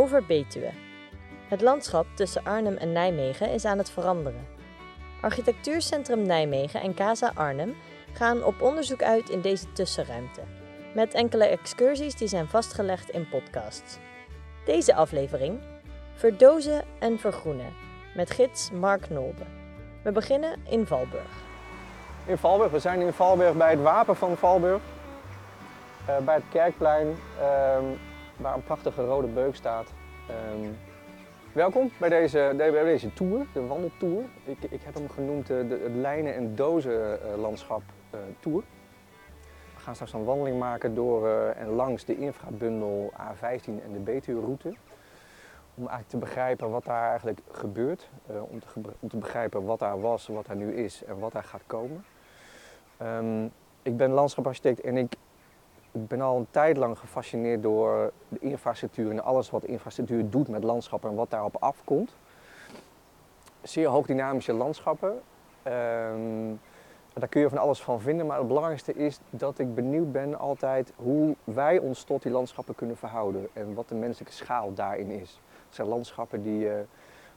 over Betuwe. Het landschap tussen Arnhem en Nijmegen is aan het veranderen. Architectuurcentrum Nijmegen en Casa Arnhem gaan op onderzoek uit in deze tussenruimte. Met enkele excursies die zijn vastgelegd in podcasts. Deze aflevering Verdozen en vergroenen met gids Mark Nolbe. We beginnen in Valburg. In Valburg, we zijn in Valburg bij het wapen van Valburg. Uh, bij het kerkplein, uh, waar een prachtige rode beuk staat. Uh, welkom bij deze, bij deze tour, de wandeltour. Ik, ik heb hem genoemd de, de, het lijnen- en dozenlandschap tour. We gaan straks een wandeling maken door en langs de infrabundel A15 en de Betuwe-route om eigenlijk te begrijpen wat daar eigenlijk gebeurt. Uh, om, te om, te begrijpen wat daar was, wat daar nu is en wat daar gaat komen. Um, ik ben landschaparchitect en ik, ik, ben al een tijd lang gefascineerd door de infrastructuur en alles wat infrastructuur doet met landschappen en wat daarop afkomt. Zeer hoogdynamische landschappen. Um, daar kun je van alles van vinden, maar het belangrijkste is dat ik benieuwd ben altijd hoe wij ons tot die landschappen kunnen verhouden en wat de menselijke schaal daarin is. Het zijn landschappen die je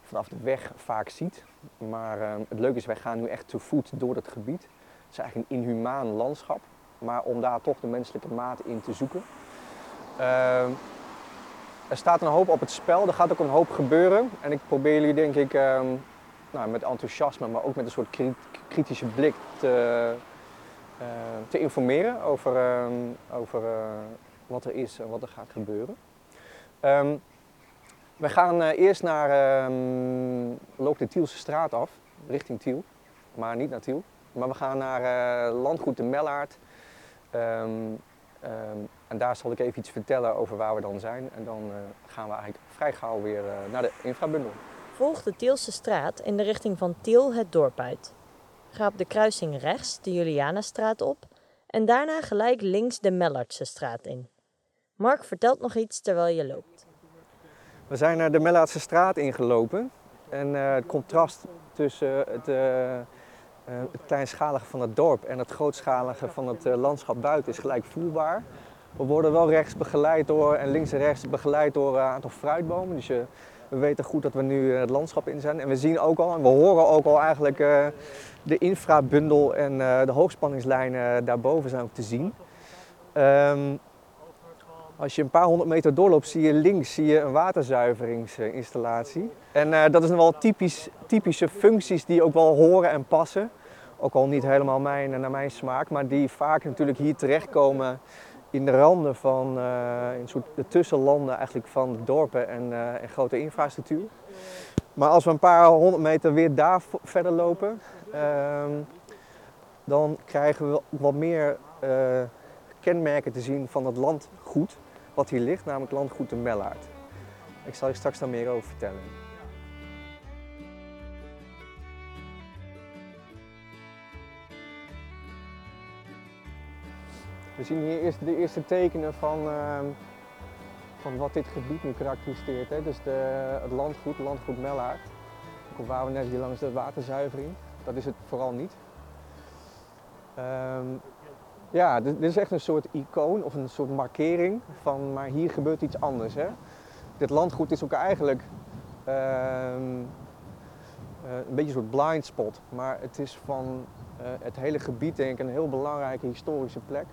vanaf de weg vaak ziet. Maar uh, het leuke is, wij gaan nu echt te voet door het gebied. Het is eigenlijk een inhumaan landschap. Maar om daar toch de menselijke maat in te zoeken. Uh, er staat een hoop op het spel, er gaat ook een hoop gebeuren. En ik probeer jullie denk ik uh, nou, met enthousiasme, maar ook met een soort kritische blik te, te informeren over, ehm, over wat er is en wat er gaat gebeuren. We gaan uh, eerst naar um, loop de Tielse straat af, richting Tiel, maar niet naar Tiel. Maar we gaan naar landgoed de Mellaard. Um, um, en daar zal ik even iets vertellen over waar we dan zijn. En dan uh, gaan we eigenlijk vrij gauw weer naar de infrabundel. Volg de Tielse straat in de richting van Tiel het dorp uit. Ga op de kruising rechts de Julianastraat op en daarna gelijk links de Mellardse straat in. Mark vertelt nog iets terwijl je loopt. We zijn naar de Mellaatse straat ingelopen. En uh, het contrast tussen het, uh, het, kleinschalige van het dorp en het grootschalige van het landschap buiten is gelijk voelbaar. We worden wel rechts begeleid door en links en rechts begeleid door een aantal fruitbomen. Dus we weten goed dat we nu het landschap in zijn. En we zien ook al en we horen ook al eigenlijk de infrabundel en de hoogspanningslijnen daarboven zijn ook te zien. Um, als je een paar honderd meter doorloopt, zie je links zie je een waterzuiveringsinstallatie. En uh, dat is nog wel typisch, typische functies die ook wel horen en passen. Ook al niet helemaal mijn, naar mijn smaak, maar die vaak natuurlijk hier terechtkomen in de randen van uh, in soort de tussenlanden eigenlijk van dorpen en, en, grote infrastructuur. Maar als we een paar honderd meter weer daar verder lopen, ehm, dan krijgen we wat meer kenmerken te zien van het landgoed wat hier ligt, namelijk landgoed de Mellaard. Ik zal je straks daar meer over vertellen. We zien hier eerst de eerste tekenen van, uh, van wat dit gebied nu karakteriseert. Hè? Dus de, het landgoed, landgoed Mellaard. Waar we net hier langs de waterzuivering. Dat is het vooral niet. Um, ja, dit, is echt een soort icoon of een soort markering van, maar hier gebeurt iets anders. Hè? Dit landgoed is ook eigenlijk uh, uh, een beetje een soort blind spot, maar het is van uh, het hele gebied denk ik een heel belangrijke historische plek.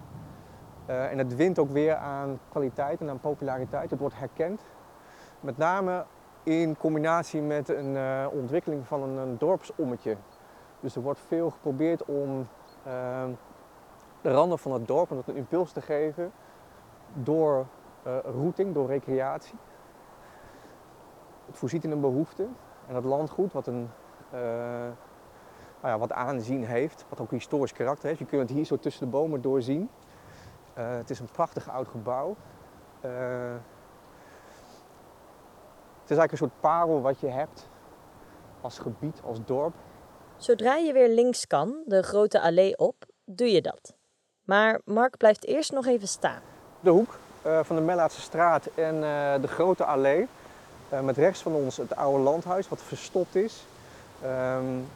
Eh, en het wint ook weer aan kwaliteit en aan populariteit. Het wordt herkend, met name in combinatie met een eh, ontwikkeling van een, een dorpsommetje. Dus er wordt veel geprobeerd om ehm, de randen van het dorp om dat een impuls te geven door uh, routing, door recreatie. Het voorziet in een behoefte en het landgoed wat een uh, nou ja, wat aanzien heeft, wat ook historisch karakter heeft. Je kunt het hier zo tussen de bomen doorzien. Uh, het is een prachtig oud gebouw. het is eigenlijk een soort parel wat je hebt als gebied, als dorp. Zodra je weer links kan, de grote allee op, doe je dat. Maar Mark blijft eerst nog even staan. De hoek uh, van de Mellaatse straat en uh, de grote allee. Uh, met rechts van ons het oude landhuis wat verstopt is. Um,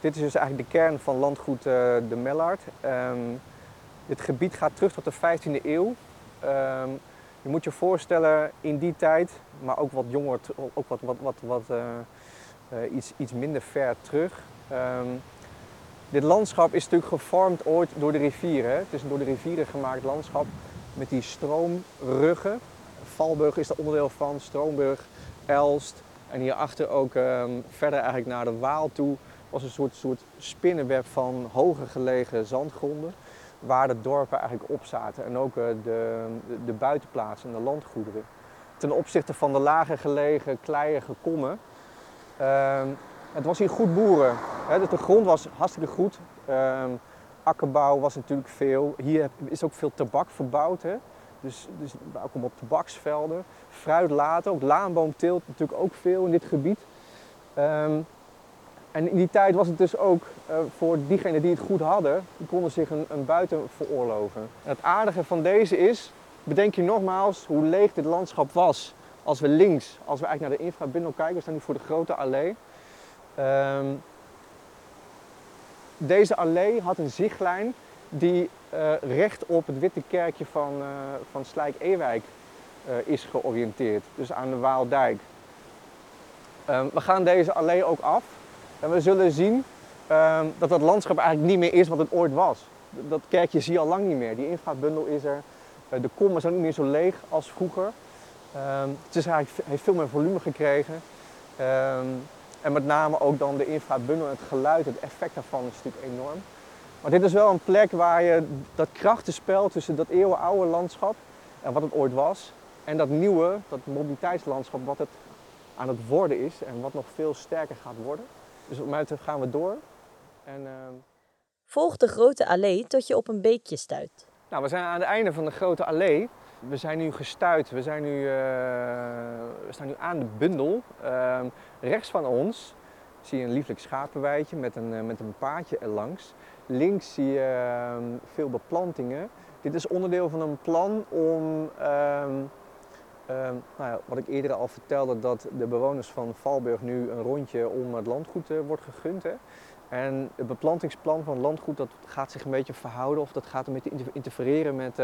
dit is dus eigenlijk de kern van landgoed de Mellaard. Um, dit gebied gaat terug tot de 15e eeuw. Um, Je moet je voorstellen in die tijd, maar ook wat jonger, ook wat, wat, wat, wat iets, iets minder ver terug. Ehm, dit landschap is natuurlijk gevormd ooit door de rivieren. Het is een door de rivieren gemaakt landschap met die stroomruggen. Valburg is er onderdeel van, Stroomburg, Elst. En hierachter ook ehm, verder eigenlijk naar de Waal toe was een soort, soort spinnenweb van hoger gelegen zandgronden. Waar de dorpen eigenlijk op zaten en ook uh, de, de, buitenplaatsen en de landgoederen. Ten opzichte van de lager gelegen kleiige kommen. Ehm, het was hier goed boeren. Hè? Dus de grond was hartstikke goed. Ehm, akkerbouw was natuurlijk veel. Hier is ook veel tabak verbouwd. Hè? Dus, dus ook op tabaksvelden. Fruit later, ook laanboomteelt natuurlijk ook veel in dit gebied. Um, en in die tijd was het dus ook uh, voor diegenen die het goed hadden, die konden zich een, een buiten veroorloven. En het aardige van deze is, bedenk je nogmaals hoe leeg dit landschap was. Als we links, als we eigenlijk naar de infrabundel kijken, we staan nu voor de grote allee. Um, deze allee had een zichtlijn die uh, recht op het witte kerkje van, uh, van Slijk-Ewijk uh, is georiënteerd. Dus aan de Waaldijk. Um, we gaan deze allee ook af. En we zullen zien um, dat dat landschap eigenlijk niet meer is wat het ooit was. Dat kerkje zie je al lang niet meer. Die infrabundel is er. de kommen zijn niet meer zo leeg als vroeger. Het is eigenlijk, heeft veel meer volume gekregen. En met name ook dan de infrabundel het geluid, het effect daarvan is natuurlijk enorm. Maar dit is wel een plek waar je dat krachtenspel tussen dat eeuwenoude landschap en wat het ooit was, en dat nieuwe, dat mobiliteitslandschap, wat het aan het worden is en wat nog veel sterker gaat worden. Dus op mij gaan we door. En, uh... Volg de grote allee tot je op een beekje stuit. Nou, we zijn aan het einde van de grote allee. We zijn nu gestuurd, we, zijn nu, uh, we staan nu aan de bundel. Uh, rechts van ons zie je een lieflijk schapenweidje met een, uh, met een paadje erlangs. Links zie je ehm, veel beplantingen. Dit is onderdeel van een plan om, ehm, nou ja, wat ik eerder al vertelde, dat de bewoners van Valburg nu een rondje om het landgoed eh, wordt gegund. Hè. En het beplantingsplan van landgoed dat gaat zich een beetje verhouden of dat gaat een beetje interfereren met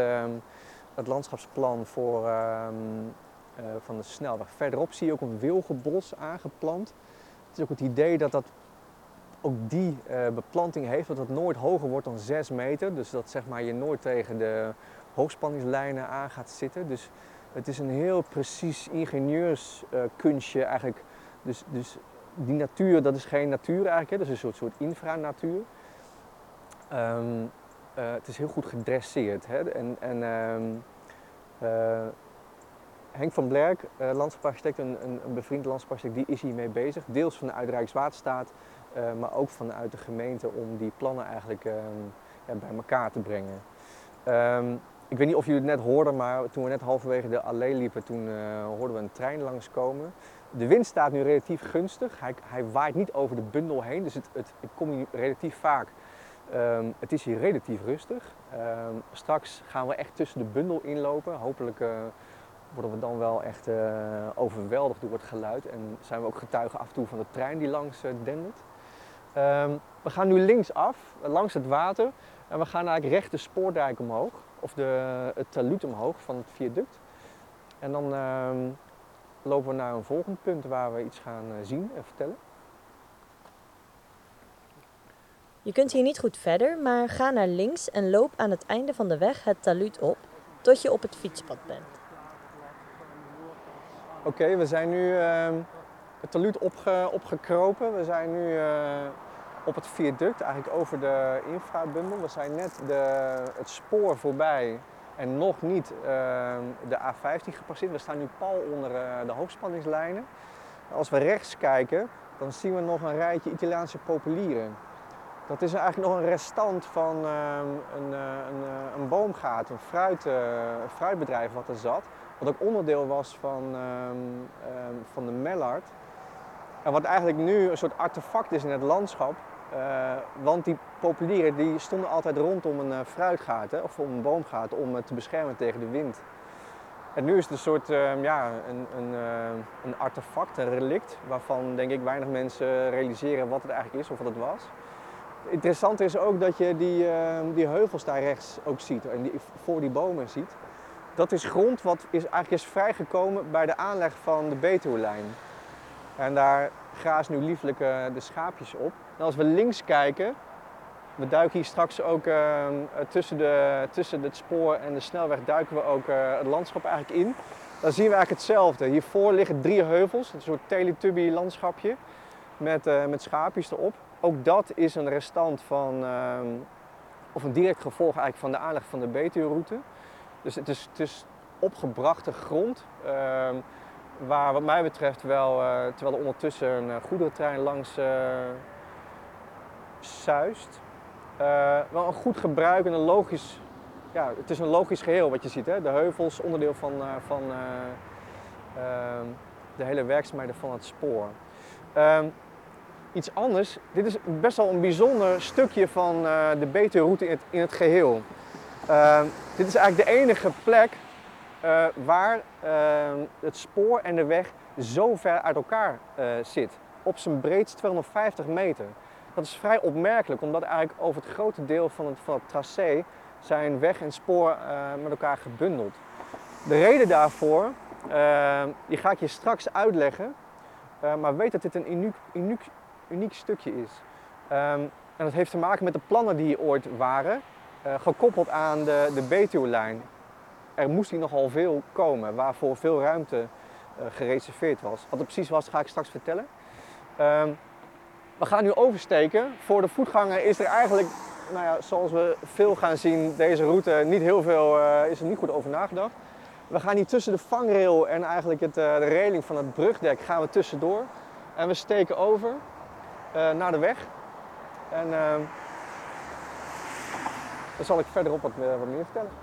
het landschapsplan voor, um, uh, van de snelweg. Verderop zie je ook een wilgenbos aangeplant. Het is ook het idee dat dat ook die uh, beplanting heeft, dat het nooit hoger wordt dan 6 meter. Dus dat zeg maar, je nooit tegen de hoogspanningslijnen aan gaat zitten. Dus het is een heel precies ingenieurskunstje uh, eigenlijk. Dus, dus die natuur, dat is geen natuur eigenlijk, hè? dat is een soort, soort infranatuur. Um, uh, het is heel goed gedresseerd. Hè? En, en um, uh, Henk van Blerk, uh, landschaparchitect, een, een, een bevriend landschaparchitect, die is hiermee bezig. Deels vanuit Rijkswaterstaat, maar ook vanuit de gemeente om die plannen eigenlijk ja, bij elkaar te brengen. Um, ik weet niet of jullie het net hoorden, maar toen we net halverwege de allee liepen, toen hoorden we een trein langskomen. De wind staat nu relatief gunstig. Hij, hij waait niet over de bundel heen, dus het, het, ik kom hier relatief vaak Um, het is hier relatief rustig. Um, straks gaan we echt tussen de bundel inlopen. Hopelijk uh, worden we dan wel echt uh, overweldigd door het geluid. En zijn we ook getuigen af en toe van de trein die langs uh, dendert. Um, we gaan nu linksaf, langs het water. En we gaan eigenlijk recht de spoordijk omhoog. Of de, het taluut omhoog van het viaduct. En dan lopen we naar een volgend punt waar we iets gaan zien en vertellen. Je kunt hier niet goed verder, maar ga naar links en loop aan het einde van de weg het taluut op tot je op het fietspad bent. Oké, we zijn nu uh, het taluut opge opgekropen. We zijn nu uh, op het viaduct, eigenlijk over de infrabundel. We zijn net de, het spoor voorbij en nog niet uh, de A15 gepasseerd. We staan nu pal onder eh, de hoogspanningslijnen. Als we rechts kijken, dan zien we nog een rijtje Italiaanse populieren. Dat is eigenlijk nog een restant van ehm, een, eh, een, eh, een, boomgaat, een, fruit, uh, fruitbedrijf wat er zat. Wat ook onderdeel was van, um, um, van de Mellard. En wat eigenlijk nu een soort artefact is in het landschap. Want die populieren die stonden altijd rondom een fruitgaat hè, of om een boomgaat om het te beschermen tegen de wind. En nu is het een soort ja, een, een, een artefact, een relict, waarvan denk ik weinig mensen realiseren wat het eigenlijk is of wat het was. Interessant is ook dat je die, uh, die heuvels daar rechts ook ziet en voor die bomen ziet. dat is grond wat is, eigenlijk is vrijgekomen bij de aanleg van de Betuwe-lijn. En daar grazen nu lieflijk uh, de schaapjes op. En als we links kijken, we duiken hier straks ook uh, tussen, de, tussen het spoor en de snelweg duiken we ook uh, het landschap eigenlijk in. Dan zien we eigenlijk hetzelfde. Hiervoor liggen drie heuvels, een soort Teletubby landschapje uh, met schaapjes erop. Ook dat is een restant van, ehm, of een direct gevolg eigenlijk van de aanleg van de Betuwe-route. Dus het is, het is opgebrachte grond. Ehm, waar wat mij betreft wel, uh, terwijl er ondertussen een uh, goederentrein langs zuist, wel een goed gebruik en een logisch, ja, het is een logisch geheel wat je ziet. Hè? De heuvels, onderdeel van, van ehm, de hele werkzaamheden van het spoor. Iets anders, dit is best wel een bijzonder stukje van de Betuwe-route in het, geheel. Ehm, dit is eigenlijk de enige plek uh, waar het spoor en de weg zo ver uit elkaar zit. Op zijn breedst 250 meter. Dat is vrij opmerkelijk, omdat eigenlijk over het grote deel van het, van het tracé zijn weg en spoor met elkaar gebundeld. De reden daarvoor, die ga ik je straks uitleggen, maar weet dat dit een uniek, uniek, uniek stukje is. Um, en dat heeft te maken met de plannen die ooit waren, gekoppeld aan de, de Betuwe-lijn er moest hier nogal veel komen, waarvoor veel ruimte uh, gereserveerd was. Wat het precies was, ga ik straks vertellen. Um, we gaan nu oversteken. Voor de voetganger is er eigenlijk, nou ja, zoals we veel gaan zien, deze route niet heel veel, uh, is er niet goed over nagedacht. We gaan hier tussen de vangrail en eigenlijk het, de reling van het brugdek gaan we tussendoor. En we steken over naar de weg. En ehm, dan zal ik verderop wat, wat meer vertellen.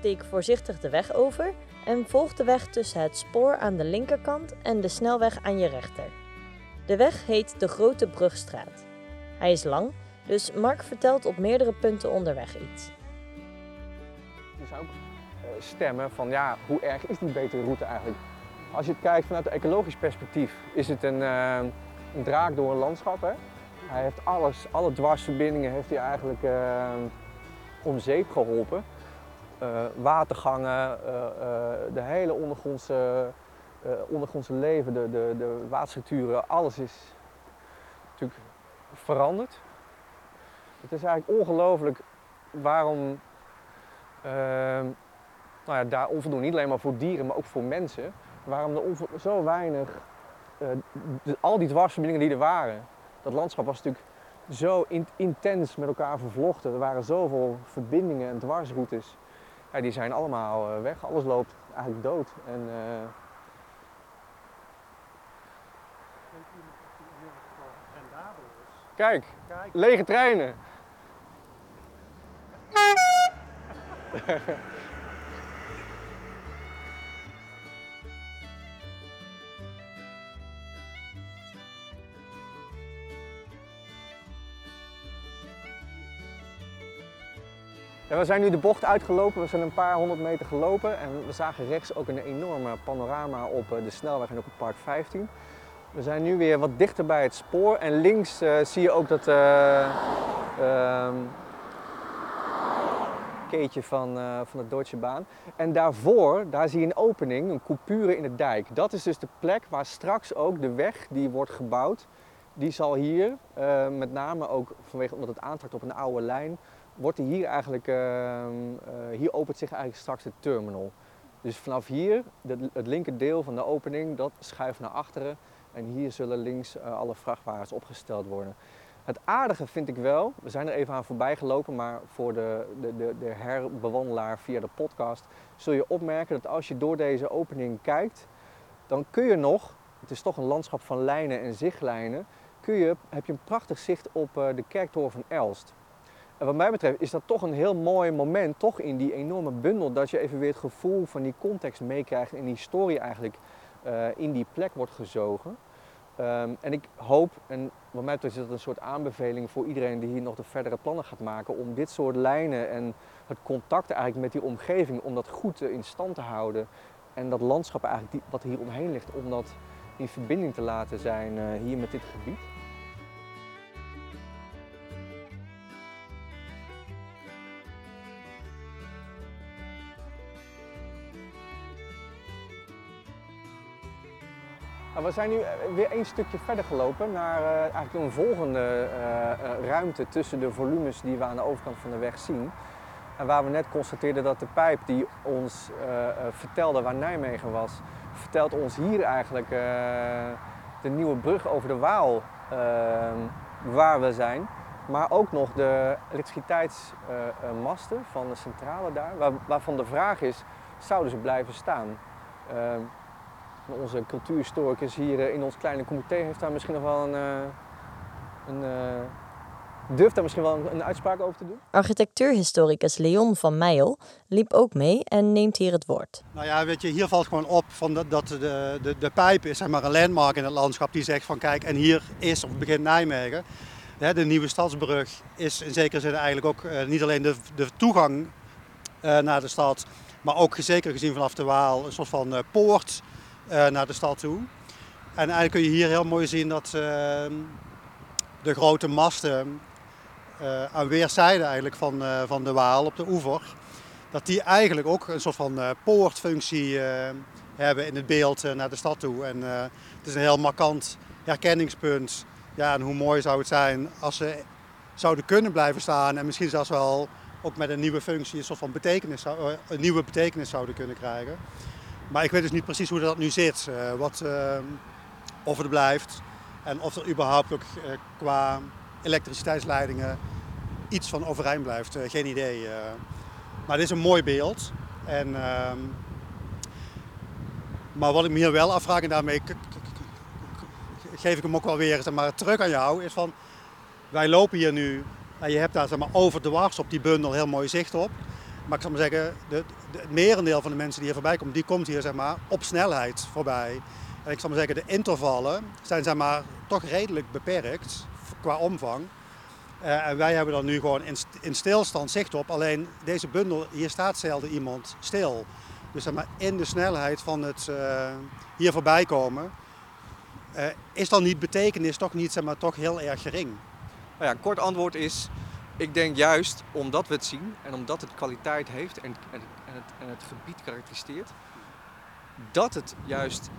Steek voorzichtig de weg over en volg de weg tussen het spoor aan de linkerkant en de snelweg aan je rechter. De weg heet de Grote Brugstraat. Hij is lang, dus Mark vertelt op meerdere punten onderweg iets. Zou ook stemmen van ja, hoe erg is die betere route eigenlijk? Als je het kijkt vanuit een ecologisch perspectief, is het een, uh, draak door een landschap. Hè? Hij heeft alles, alle dwarsverbindingen heeft hij eigenlijk uh, om zeep geholpen. Uh, watergangen, de hele ondergrondse, ondergrondse leven, de, de, de waterstructuren, alles is natuurlijk veranderd. Het is eigenlijk ongelooflijk waarom ehm, nou ja, daar onvoldoende, niet alleen maar voor dieren, maar ook voor mensen, waarom er zo weinig, al die dwarsverbindingen die er waren, dat landschap was natuurlijk zo in, intens met elkaar vervlochten. Er waren zoveel verbindingen en dwarsroutes. Ja, die zijn allemaal uh, weg. Alles loopt eigenlijk dood. En, uh... Kijk, Kijk, lege treinen. We zijn nu de bocht uitgelopen, we zijn een paar honderd meter gelopen en we zagen rechts ook een enorme panorama op eh, de snelweg en ook op Park 15. We zijn nu weer wat dichter bij het spoor en links uh, zie je ook dat uh, keetje van, van de Deutsche Bahn. En daarvoor, daar zie je een opening, een coupure in de dijk. Dat is dus de plek waar straks ook de weg die wordt gebouwd, die zal hier, met name ook vanwege omdat het aantrakt op een oude lijn, wordt er hier eigenlijk, uh, uh, hier opent zich eigenlijk straks de terminal. Dus vanaf hier, de, het linker deel van de opening, dat schuift naar achteren. En hier zullen links uh, alle vrachtwagens opgesteld worden. Het aardige vind ik wel, we zijn er even aan voorbij gelopen, maar voor de, de, de, de herbewandelaar via de podcast zul je opmerken dat als je door deze opening kijkt, dan kun je nog, het is toch een landschap van lijnen en zichtlijnen, kun je, heb je een prachtig zicht op de kerktoren van Elst. En wat mij betreft is dat toch een heel mooi moment, toch in die enorme bundel, dat je even weer het gevoel van die context meekrijgt en die historie eigenlijk uh, in die plek wordt gezogen. Ehm, en ik hoop, en wat mij betreft is dat een soort aanbeveling voor iedereen die hier nog de verdere plannen gaat maken, om dit soort lijnen en het contact eigenlijk met die omgeving, om dat goed in stand te houden. En dat landschap eigenlijk wat hier omheen ligt, om dat in verbinding te laten zijn uh, hier met dit gebied. We zijn nu eh, weer een stukje verder gelopen naar uh, eigenlijk een volgende uh, ruimte tussen de volumes die we aan de overkant van de weg zien. En waar we net constateerden dat de pijp die ons vertelde waar Nijmegen was, vertelt ons hier eigenlijk de nieuwe brug over de Waal waar we zijn. Maar ook nog de elektriciteitsmasten van de centrale daar, waar, waarvan de vraag is, zouden ze blijven staan? Onze cultuurhistoricus hier eh, in ons kleine comité heeft daar misschien nog wel een, eh, een eh, durft daar misschien wel een, uitspraak over te doen? Architectuurhistoricus Leon van Meijel liep ook mee en neemt hier het woord. Nou ja, weet je, hier valt gewoon op van dat, dat de, de, de pijp is zeg maar, een landmark in het landschap die zegt van kijk, en hier is of begint Nijmegen. De nieuwe stadsbrug is in zekere zin eigenlijk ook niet alleen de, de toegang naar de stad, maar ook zeker gezien vanaf de Waal een soort van poort uh, naar de stad toe. En eigenlijk kun je hier heel mooi zien dat uh, de grote masten uh, aan weerszijden eigenlijk van, van de Waal op de oever, dat die eigenlijk ook een soort van poortfunctie hebben in het beeld naar de stad toe. En het is een heel markant herkenningspunt. Ja, en hoe mooi zou het zijn als ze zouden kunnen blijven staan en misschien zelfs wel ook met een nieuwe functie een soort van betekenis, een nieuwe betekenis zouden kunnen krijgen. Maar ik weet dus niet precies hoe dat nu zit. Uh, wat, uh, of het blijft. En of er überhaupt ook uh, qua elektriciteitsleidingen iets van overeind blijft. geen idee. maar dit is een mooi beeld. En, ehm, maar wat ik me hier wel afvraag, en daarmee geef ik hem ook wel weer zeg maar, terug aan jou, is van wij lopen hier nu en je hebt daar zeg maar, over de wars op die bundel heel mooi zicht op. Maar ik zal maar zeggen, de, het merendeel van de mensen die hier voorbij komen, die komt hier zeg maar, op snelheid voorbij. En ik zal maar zeggen, de intervallen zijn zeg maar, toch redelijk beperkt qua omvang. Uh, en wij hebben dan nu gewoon in, in, stilstand zicht op. Alleen deze bundel, hier staat zelden iemand stil. Dus zeg maar, in de snelheid van het uh, hier voorbij komen, uh, is dan niet betekenis toch niet zeg maar, toch heel erg gering. Nou ja, kort antwoord is, ik denk juist omdat we het zien en omdat het kwaliteit heeft en, en, en, het, en het, gebied karakteriseert, dat het juist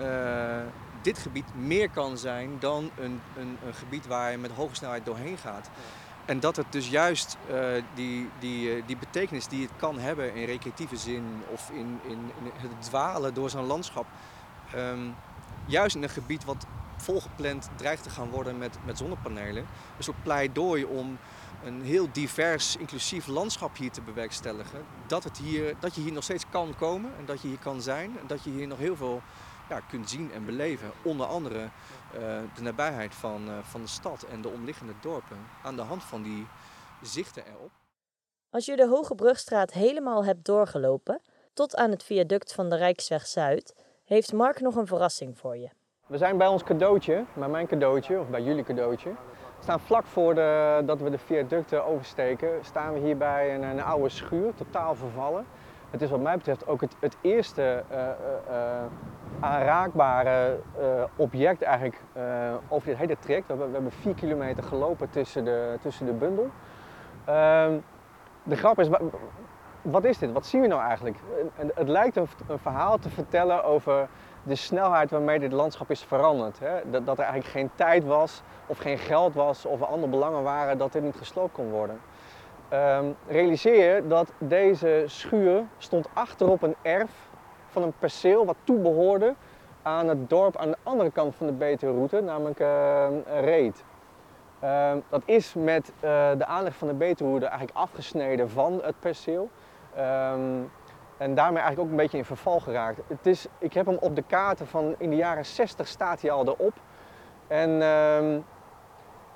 uh, dit gebied meer kan zijn dan een, een, een, gebied waar je met hoge snelheid doorheen gaat. En dat het dus juist uh, die, die, uh, die betekenis die het kan hebben in recreatieve zin of in, in, in het dwalen door zo'n landschap, um, juist in een gebied wat volgepland dreigt te gaan worden met, met zonnepanelen, een soort pleidooi om een heel divers, inclusief landschap hier te bewerkstelligen. Dat, het hier, dat je hier nog steeds kan komen en dat je hier kan zijn. En dat je hier nog heel veel ja, kunt zien en beleven. Onder andere uh, de nabijheid van, uh, van de stad en de omliggende dorpen. Aan de hand van die zichten erop. Als je de Hoge Brugstraat helemaal hebt doorgelopen, tot aan het viaduct van de Rijksweg Zuid, heeft Mark nog een verrassing voor je. We zijn bij ons cadeautje, bij mijn cadeautje, of bij jullie cadeautje staan vlak voor de, dat we de viaducten oversteken, staan we hier bij een, een, oude schuur, totaal vervallen. Het is wat mij betreft ook het, het eerste uh, uh, aanraakbare object eigenlijk over dit hele traject. We hebben, we hebben vier kilometer gelopen tussen de, tussen de bundel. Ehm, de grap is, wat is dit? Wat zien we nou eigenlijk? Het lijkt een, verhaal te vertellen over de snelheid waarmee dit landschap is veranderd. Hè? Dat, dat, er eigenlijk geen tijd was, of geen geld was, of er andere belangen waren dat dit niet gesloopt kon worden. Um, realiseer dat deze schuur stond achterop een erf van een perceel wat toebehoorde aan het dorp aan de andere kant van de Betuwe-route, namelijk uh, Reet. Uh, dat is met uh, de aanleg van de Betuwe eigenlijk afgesneden van het perceel. Um, en daarmee eigenlijk ook een beetje in verval geraakt. Het is, ik heb hem op de kaarten van in de jaren 60 staat hij al erop. En uh,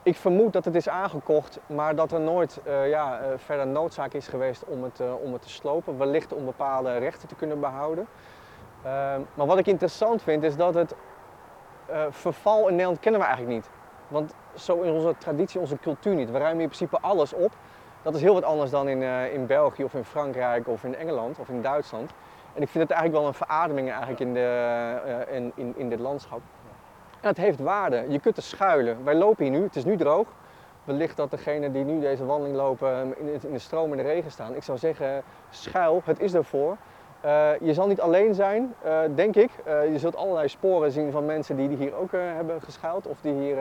ik vermoed dat het is aangekocht, maar dat er nooit uh, ja, uh, verder noodzaak is geweest om het, uh, om het te slopen. Wellicht om bepaalde rechten te kunnen behouden. Ehm, maar wat ik interessant vind is dat het eh, verval in Nederland kennen we eigenlijk niet. Want zo in onze traditie, onze cultuur niet. We ruimen in principe alles op. Dat is heel wat anders dan in, eh, in België of in Frankrijk of in Engeland of in Duitsland. En ik vind het eigenlijk wel een verademing eigenlijk in, de, eh, in, in, in dit landschap. En het heeft waarde. Je kunt er schuilen. Wij lopen hier nu, het is nu droog. Wellicht dat degenen die nu deze wandeling lopen in, in de stroom en de regen staan. Ik zou zeggen, schuil, het is ervoor. Uh, je zal niet alleen zijn, denk ik. Je zult allerlei sporen zien van mensen die hier ook hebben geschuild of die hier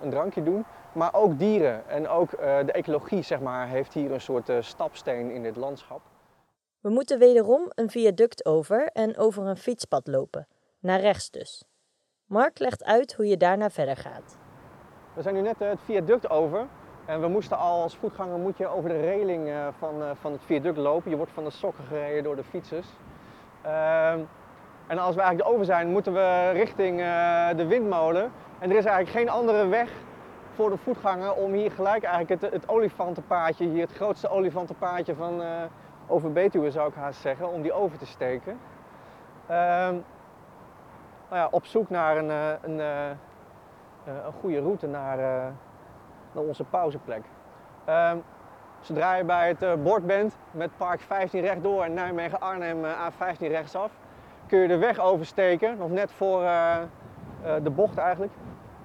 een drankje doen. Maar ook dieren en ook de ecologie zeg maar, heeft hier een soort stapsteen in dit landschap. We moeten wederom een viaduct over en over een fietspad lopen. Naar rechts dus. Mark legt uit hoe je daarna verder gaat. We zijn nu net het viaduct over. En we moesten al als voetganger moet je over de reling eh, van, van het viaduct lopen. Je wordt van de sokken gereden door de fietsers. Uh, en als we eigenlijk over zijn, moeten we richting uh, de windmolen. En er is eigenlijk geen andere weg voor de voetganger om hier gelijk eigenlijk het, het olifantenpaadje, hier het grootste olifantenpaadje van over Betuwe zou ik haast zeggen, om die over te steken. Ehm, nou ja, op zoek naar een, een, een goede route naar naar onze pauzeplek. Um, zodra je bij het bord bent met park 15 rechtdoor en Nijmegen-Arnhem uh, A15 rechtsaf, kun je de weg oversteken, nog net voor de bocht eigenlijk.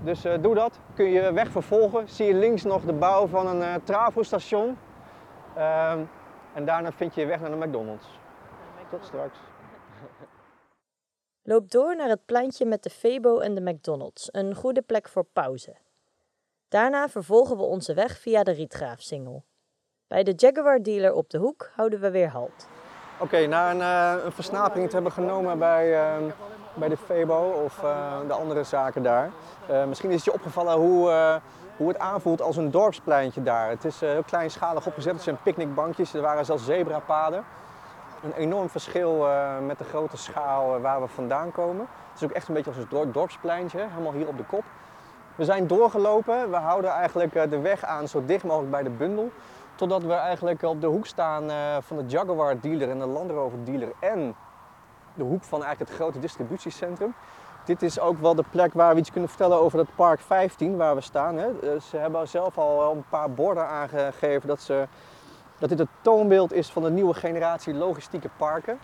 Dus doe dat. Kun je weg vervolgen. Zie je links nog de bouw van een trafostation. Um, en daarna vind je je weg naar de McDonald's. Tot straks. Loop door naar het pleintje met de Febo en de McDonald's. Een goede plek voor pauze. Daarna vervolgen we onze weg via de Rietgraafsingel. Bij de Jaguar dealer op de hoek houden we weer halt. Oké, na een, uh, een, versnapering te hebben genomen bij, uh, bij de Febo of uh, de andere zaken daar. misschien is het je opgevallen hoe, hoe het aanvoelt als een dorpspleintje daar. Het is heel kleinschalig opgezet, het zijn picknickbankjes, er waren zelfs zebrapaden. Een enorm verschil met de grote schaal waar we vandaan komen. Het is ook echt een beetje als een dorpspleintje, helemaal hier op de kop. We zijn doorgelopen. We houden eigenlijk eh, de weg aan zo dicht mogelijk bij de bundel. Totdat we eigenlijk op de hoek staan eh, van de Jaguar dealer en de Land Rover dealer. En de hoek van eigenlijk het grote distributiecentrum. Dit is ook wel de plek waar we iets kunnen vertellen over het park 15 waar we staan. Hè. Eh, ze hebben zelf al een paar borden aangegeven dat, ze, dat dit het toonbeeld is van de nieuwe generatie logistieke parken.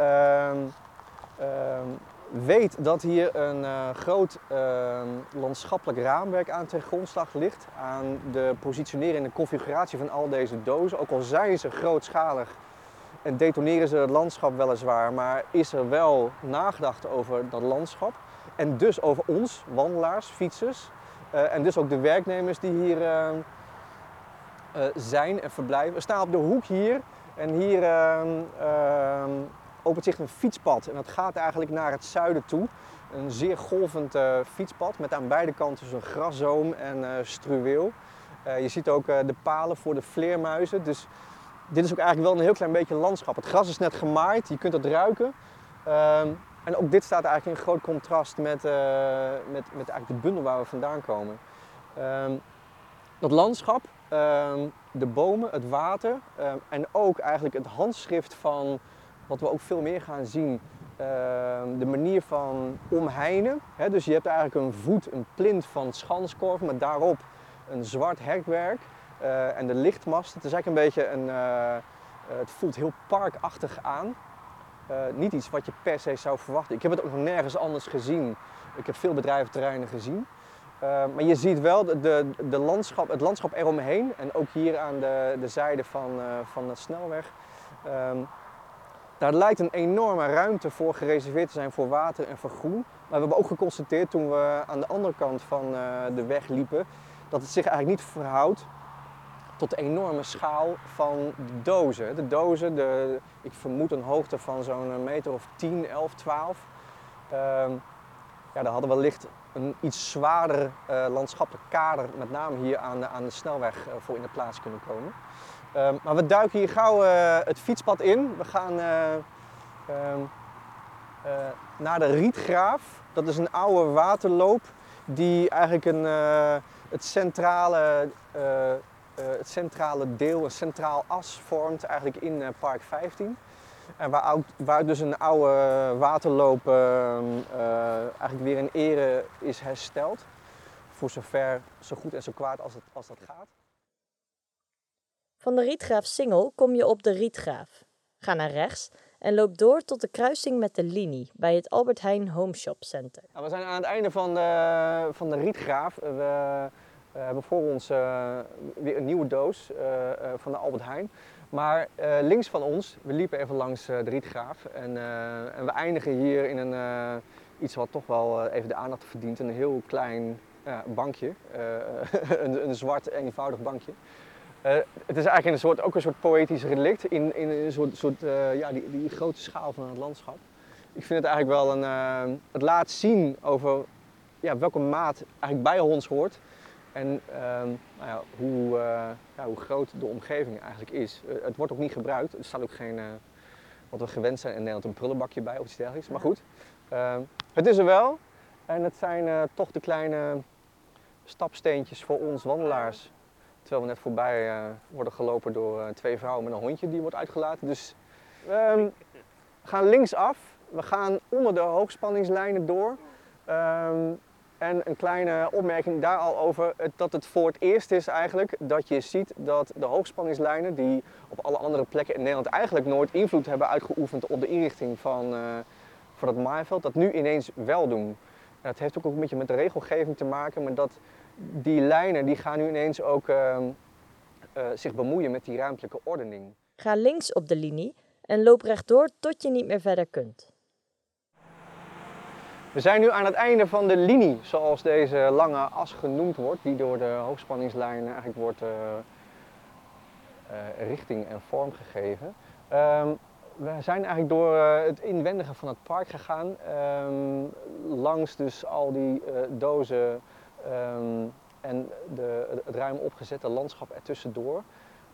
Uh, weet dat hier een uh, groot uh, landschappelijk raamwerk aan ten grondslag ligt. Aan de positionering en de configuratie van al deze dozen. Ook al zijn ze grootschalig en detoneren ze het landschap weliswaar, maar is er wel nagedacht over dat landschap. En dus over ons, wandelaars, fietsers. Uh, en dus ook de werknemers die hier zijn en verblijven. We staan op de hoek hier en hier ehm, ehm, opent zich een fietspad. En dat gaat eigenlijk naar het zuiden toe. Een zeer golvend uh, fietspad met aan beide kanten zo'n graszoom en struweel. Je ziet ook de palen voor de vleermuizen. Dus dit is ook eigenlijk wel een heel klein beetje landschap. Het gras is net gemaaid, je kunt het ruiken. Ehm, en ook dit staat eigenlijk in groot contrast met, met, met eigenlijk de bundel waar we vandaan komen. Um, dat landschap, um, de bomen, het water en ook eigenlijk het handschrift van wat we ook veel meer gaan zien, ehm, de manier van omheinen. dus je hebt eigenlijk een voet, een plint van schanskorf met daarop een zwart hekwerk uh, en de lichtmast. Het is eigenlijk een beetje een, uh, het voelt heel parkachtig aan. Uh, niet iets wat je per se zou verwachten. Ik heb het ook nog nergens anders gezien. Ik heb veel bedrijventerreinen gezien. maar je ziet wel de, de, landschap, het landschap eromheen en ook hier aan de, de zijde van, van de snelweg. Um, daar lijkt een enorme ruimte voor gereserveerd te zijn voor water en voor groen. Maar we hebben ook geconstateerd toen we aan de andere kant van eh, de weg liepen, dat het zich eigenlijk niet verhoudt tot de enorme schaal van de dozen. De dozen, de, ik vermoed een hoogte van zo'n meter of 10, 11, 12. Uh, ja, daar hadden we wellicht een iets zwaarder uh, landschappelijk kader, met name hier aan de, aan de snelweg, uh, voor in de plaats kunnen komen. Um, maar we duiken hier gauw het fietspad in. We gaan uh, naar de Rietgraaf. Dat is een oude waterloop die eigenlijk een, het, centrale, het centrale deel, een centraal as vormt eigenlijk in Park 15. En waar, waar dus een oude waterloop ehm, eh, eigenlijk weer in ere is hersteld. Voor zover, zo goed en zo kwaad als, het, als dat gaat. Van de Rietgraaf Singel kom je op de Rietgraaf. Ga naar rechts en loop door tot de kruising met de linie bij het Albert Heijn Home Shop Center. Nou, we zijn aan het einde van de, van de Rietgraaf. We eh, hebben voor ons eh, weer een nieuwe doos eh, van de Albert Heijn. Maar links van ons, we liepen even langs de Rietgraaf. En, en we eindigen hier in een, iets wat toch wel even de aandacht verdient. Een heel klein bankje. Een, een zwart eenvoudig bankje. Het is eigenlijk een soort, ook een soort poëtisch relict in, in een soort, soort ja, die, die grote schaal van het landschap. Ik vind het eigenlijk wel een, het laat zien over ja, welke maat eigenlijk bij ons hoort. En ehm, nou ja, hoe, eh, ja, hoe groot de omgeving eigenlijk is. Eh, het wordt ook niet gebruikt. Er staat ook geen, eh, wat we gewend zijn in Nederland, een prullenbakje bij of iets dergelijks. Maar goed, ehm, het is er wel. En het zijn toch de kleine stapsteentjes voor ons wandelaars. Terwijl we net voorbij worden gelopen door twee vrouwen met een hondje die wordt uitgelaten. Dus ehm, we gaan linksaf. We gaan onder de hoogspanningslijnen door. En een kleine opmerking daar al over, dat het voor het eerst is eigenlijk dat je ziet dat de hoogspanningslijnen, die op alle andere plekken in Nederland eigenlijk nooit invloed hebben uitgeoefend op de inrichting van, eh, van het maaiveld, dat nu ineens wel doen. En dat heeft ook een beetje met de regelgeving te maken, maar dat die lijnen die gaan nu ineens ook ehm, eh, zich bemoeien met die ruimtelijke ordening. Ga links op de linie en loop rechtdoor tot je niet meer verder kunt. We zijn nu aan het einde van de linie, zoals deze lange as genoemd wordt, die door de hoogspanningslijn eigenlijk wordt eh, eh, richting en vorm gegeven. Ehm, we zijn eigenlijk door eh, het inwendige van het park gegaan, ehm, langs dus al die dozen ehm, en de, het ruim opgezette landschap ertussendoor,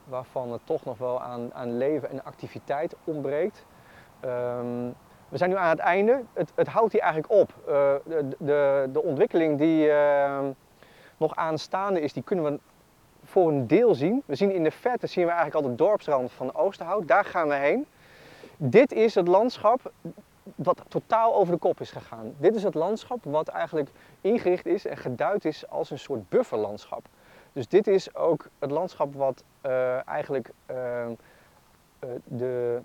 waarvan het toch nog wel aan, aan leven en activiteit ontbreekt. Ehm, we zijn nu aan het einde. Het, het houdt hier eigenlijk op. Eh, de, de, de ontwikkeling die eh, nog aanstaande is, die kunnen we voor een deel zien. We zien in de verte zien we eigenlijk al de dorpsrand van Oosterhout. Daar gaan we heen. Dit is het landschap wat totaal over de kop is gegaan. Dit is het landschap wat eigenlijk ingericht is en geduid is als een soort bufferlandschap. Dus dit is ook het landschap wat eh, eigenlijk eh, eh, de,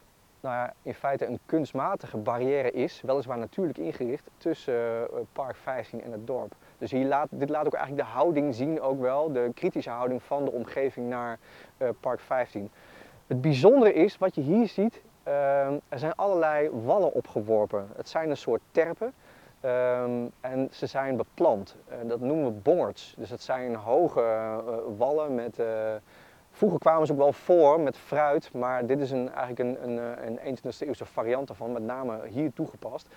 nou in feite een kunstmatige barrière is, weliswaar natuurlijk ingericht, tussen eh, Park 15 en het dorp. Dus hier laat, dit laat ook eigenlijk de houding zien, ook wel, de kritische houding van de omgeving naar eh, Park 15. Het bijzondere is, wat je hier ziet, ehm, er zijn allerlei wallen opgeworpen. Het zijn een soort terpen ehm, en ze zijn beplant. Eh, dat noemen we bongerts. Dus het zijn hoge wallen met... Vroeger kwamen ze ook wel voor met fruit, maar dit is een, eigenlijk een, een, eh, een 21e eeuwse variant daarvan, met name hier toegepast.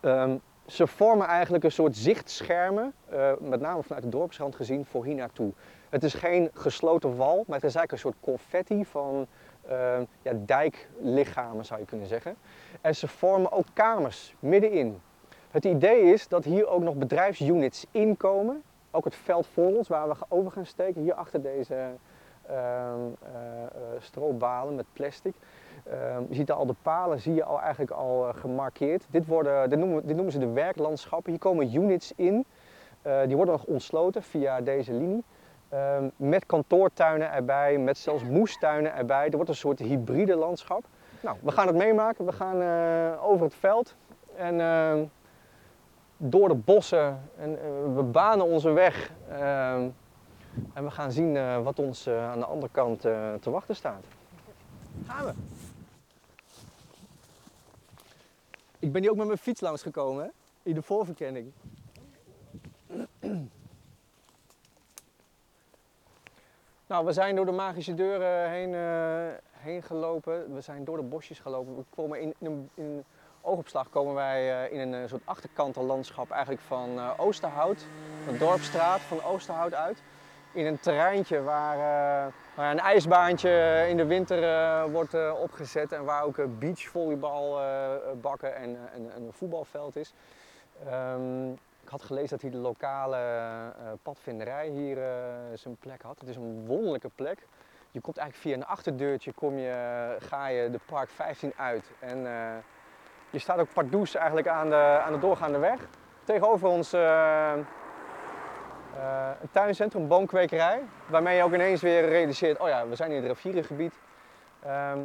Ehm, ze vormen eigenlijk een soort zichtschermen, eh, met name vanuit de dorpsrand gezien, voor hier naartoe. Het is geen gesloten wal, maar het is eigenlijk een soort confetti van eh, ja, dijklichamen zou je kunnen zeggen. En ze vormen ook kamers middenin. Het idee is dat hier ook nog bedrijfsunits inkomen. Ook het veld voor ons, waar we over gaan steken, hier achter deze ehm, eh, eh, stroopbalen met plastic. Ehm, je ziet al de palen, zie je al eigenlijk al eh, gemarkeerd. Dit, worden, dit, noemen, dit noemen ze de werklandschappen. Hier komen units in. Die worden nog ontsloten via deze linie. Ehm, met kantoortuinen erbij, met zelfs moestuinen erbij. Er wordt een soort hybride landschap. Nou, we gaan het meemaken. We gaan over het veld en door de bossen. En, eh, we banen onze weg. ehm, en we gaan zien eh, wat ons eh, aan de andere kant te wachten staat. Gaan we. Ik ben hier ook met mijn fiets langsgekomen, hè? in de voorverkenning. Nou, we zijn door de magische deuren heen, eh, heen gelopen. We zijn door de bosjes gelopen. We komen in, in, een, in oogopslag komen wij eh, in een eh, soort achterkantenlandschap eigenlijk van eh, Oosterhout, van dorpstraat van Oosterhout uit. In een terreintje waar, een ijsbaantje in de winter wordt opgezet en waar ook beachvolleybalbakken en, en, en een voetbalveld is. Ehm, ik had gelezen dat hier de lokale padvinderij hier zijn plek had. Het is een wonderlijke plek. je komt eigenlijk via een achterdeurtje, kom je, ga je de Park 15 uit. En je staat ook pardoes eigenlijk aan de, aan de doorgaande weg. Tegenover ons eh, een tuincentrum, een boomkwekerij. Waarmee je ook ineens weer realiseert, oh ja, we zijn in het rivierengebied. Ehm,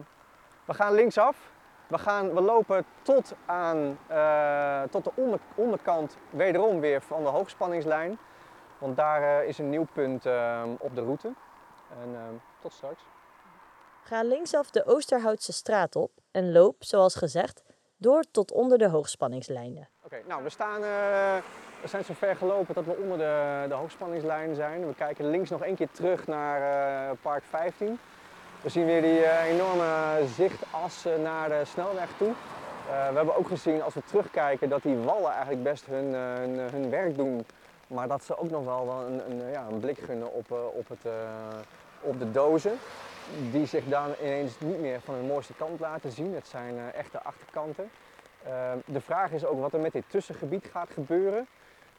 we gaan linksaf. We, gaan, we lopen tot, aan, eh, tot de onder, onderkant wederom weer van de hoogspanningslijn. Want daar is een nieuw punt ehm, op de route. En ehm, tot straks. Ga linksaf de Oosterhoutse straat op en loop, zoals gezegd, door tot onder de hoogspanningslijnen. Oké, nou we staan, eh, we zijn zo ver gelopen dat we onder de, de hoogspanningslijn zijn. We kijken links nog één keer terug naar eh, Park 15. We zien weer die eh, enorme zichtas naar de snelweg toe. We hebben ook gezien als we terugkijken dat die wallen eigenlijk best hun, hun, werk doen. Maar dat ze ook nog wel, een, een, ja, een blik gunnen op, op, het, op de dozen. Die zich dan ineens niet meer van hun mooiste kant laten zien. Het zijn eh, echte achterkanten. Ehm, de vraag is ook wat er met dit tussengebied gaat gebeuren.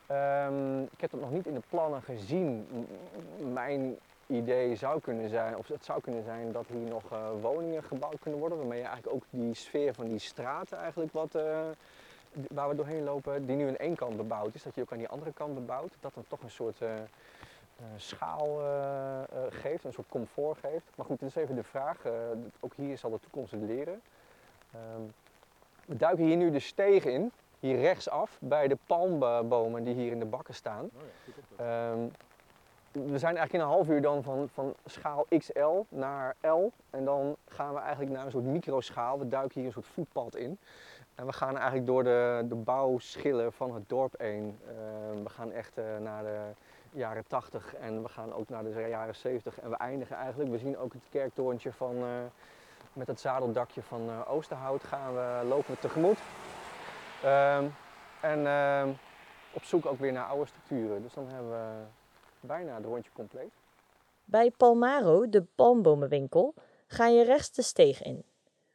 Ehm, ik heb dat nog niet in de plannen gezien. Mijn idee zou kunnen zijn, of het zou kunnen zijn dat hier nog eh, woningen gebouwd kunnen worden. Waarmee je eigenlijk ook die sfeer van die straten eigenlijk wat, eh, waar we doorheen lopen, die nu aan één kant bebouwd is, dat je ook aan die andere kant bebouwt. Dat dan toch een soort schaal eh, eh, geeft, een soort comfort geeft. Maar goed, dit is even de vraag. Eh, ook hier zal de toekomst het leren. Ehm, we duiken hier nu de steeg in, hier rechtsaf, bij de palmbomen die hier in de bakken staan. Ehm, we zijn eigenlijk in een half uur dan van, van schaal XL naar L. En dan gaan we eigenlijk naar een soort microschaal. We duiken hier een soort voetpad in. En we gaan eigenlijk door de, de bouwschillen van het dorp heen. Ehm, we gaan echt eh, naar de jaren 80 en we gaan ook naar de jaren 70. En we eindigen eigenlijk, we zien ook het kerktorentje van, eh, met het zadeldakje van eh, Oosterhout gaan we, lopen we tegemoet. Ehm, en ehm, op zoek ook weer naar oude structuren. Dus dan hebben we bijna het rondje compleet. Bij Palmaro, de palmbomenwinkel, ga je rechts de steeg in.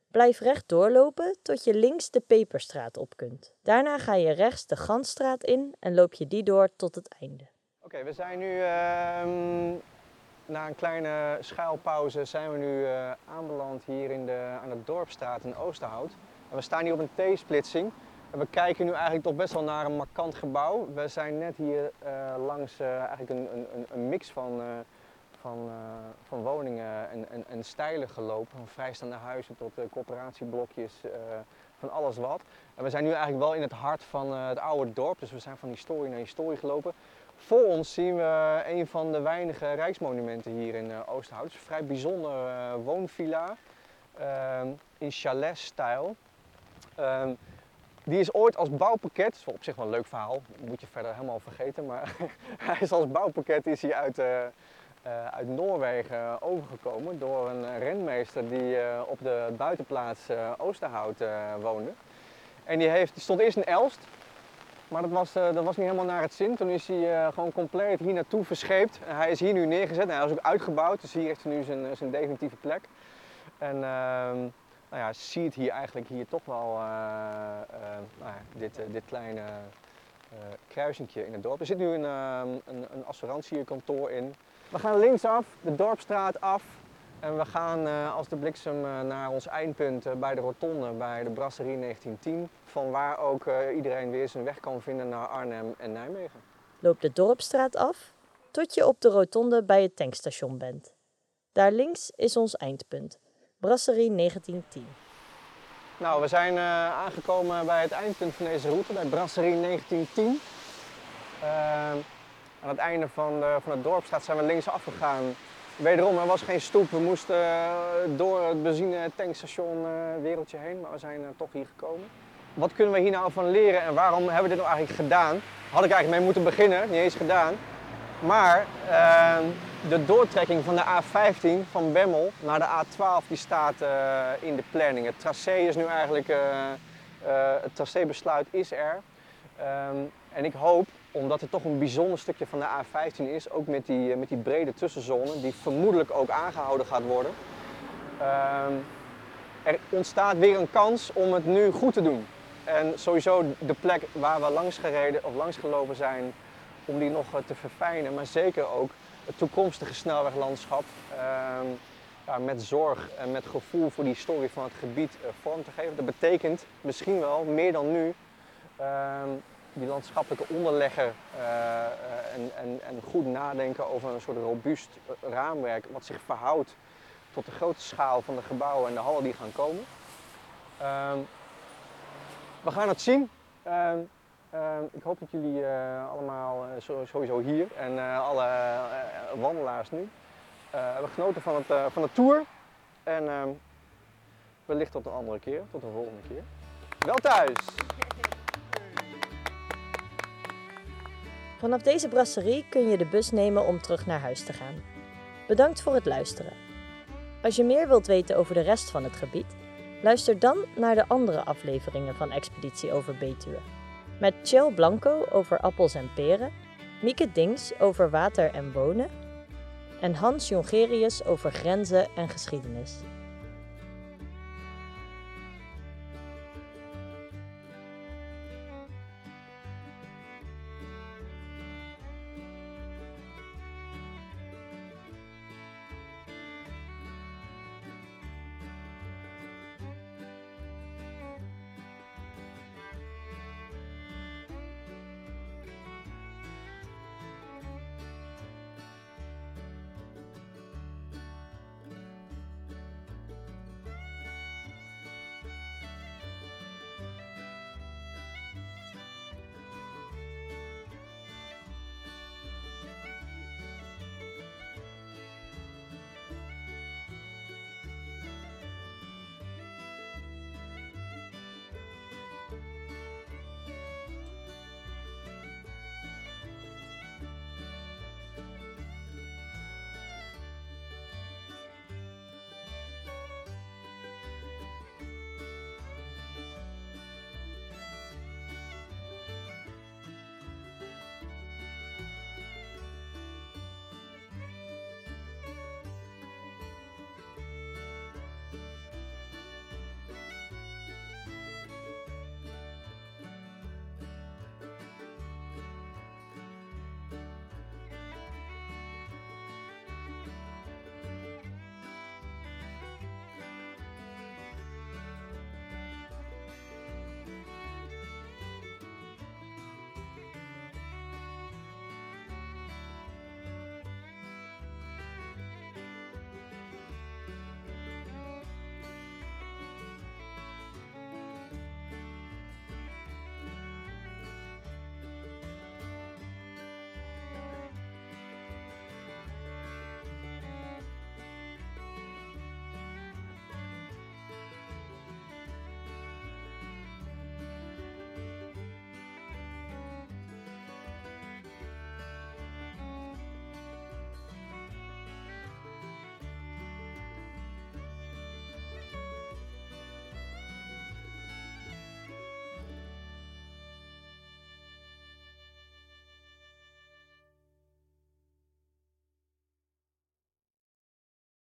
Blijf recht doorlopen tot je links de Peperstraat op kunt. Daarna ga je rechts de Gansstraat in en loop je die door tot het einde. Oké, we zijn nu ehm, na een kleine schuilpauze zijn we nu eh, aanbeland hier in de, aan de Dorpstraat in Oosterhout. En we staan hier op een T-splitsing. En we kijken nu eigenlijk toch best wel naar een markant gebouw. We zijn net hier eh, langs eh, eigenlijk een, een, een- mix van, van, van woningen en, en, en stijlen gelopen. Van vrijstaande huizen tot coöperatieblokjes, van alles wat. En we zijn nu eigenlijk wel in het hart van het oude dorp. Dus we zijn van historie naar historie gelopen. Voor ons zien we een van de weinige rijksmonumenten hier in eh, Oosterhout. Het is een vrij bijzonder eh, woonvilla ehm, in chalet-stijl. Ehm, die is ooit als bouwpakket, wel op zich wel een leuk verhaal, moet je verder helemaal vergeten, maar hij is als bouwpakket is hij uit, eh, eh, uit Noorwegen overgekomen door een renmeester die eh, op de buitenplaats eh, Oosterhout eh, woonde. En die, heeft, die stond eerst in Elst, maar dat was, eh, dat was niet helemaal naar het zin. Toen is hij eh, gewoon compleet hier naartoe verscheept. Hij is hier nu neergezet en hij is ook uitgebouwd, dus hier heeft hij nu zijn, zijn definitieve plek. En ehm, nou ja, ziet hier eigenlijk hier toch wel eh, eh, nou dit, eh, dit kleine eh kruisingje in het dorp. Er zit nu een, ehm, een, een in. We gaan linksaf, de dorpstraat af. En we gaan eh, als de bliksem eh, naar ons eindpunt eh, bij de rotonde bij de Brasserie 1910. Van waar ook iedereen weer zijn weg kan vinden naar Arnhem en Nijmegen. Loop de Dorpstraat af tot je op de rotonde bij het tankstation bent. Daar links is ons eindpunt, Brasserie 1910. Nou, we zijn aangekomen bij het eindpunt van deze route, bij Brasserie 1910. Ehm, aan het einde van de, van het dorpstraat zijn we linksaf gegaan. Wederom, er was geen stoep. We moesten eh, door het benzine-tankstation eh, wereldje heen, maar we zijn eh, toch hier gekomen. Wat kunnen we hier nou van leren en waarom hebben we dit nou eigenlijk gedaan? Had ik eigenlijk mee moeten beginnen, niet eens gedaan. Maar ehm, de doortrekking van de A15 van Bemmel naar de A12 die staat in de planning. Het tracé is nu eigenlijk, het tracébesluit is er. Ehm, en ik hoop, omdat het toch een bijzonder stukje van de A15 is, ook met die, eh, met die brede tussenzone, die vermoedelijk ook aangehouden gaat worden. ehm, er ontstaat weer een kans om het nu goed te doen. En sowieso de plek waar we langs gereden of langs gelopen zijn, om die nog eh, te verfijnen, maar zeker ook het toekomstige snelweglandschap. Ehm, ja, met zorg en met gevoel voor die story van het gebied eh, vorm te geven. Dat betekent misschien wel meer dan nu ehm, die landschappelijke onderlegger eh, eh, en, en, goed nadenken over een soort robuust eh, raamwerk wat zich verhoudt tot de grote schaal van de gebouwen en de hallen die gaan komen. Ehm, we gaan het zien. Ehm, ehm, ik hoop dat jullie allemaal sowieso hier en alle wandelaars nu hebben genoten van, het, van de tour. En wellicht tot een andere keer, tot een volgende keer. Wel thuis! Vanaf deze brasserie kun je de bus nemen om terug naar huis te gaan. Bedankt voor het luisteren. Als je meer wilt weten over de rest van het gebied, luister dan naar de andere afleveringen van Expeditie over Betuwe. Met Chel Blanco over appels en peren, Mieke Dings over water en wonen en Hans Jongerius over grenzen en geschiedenis.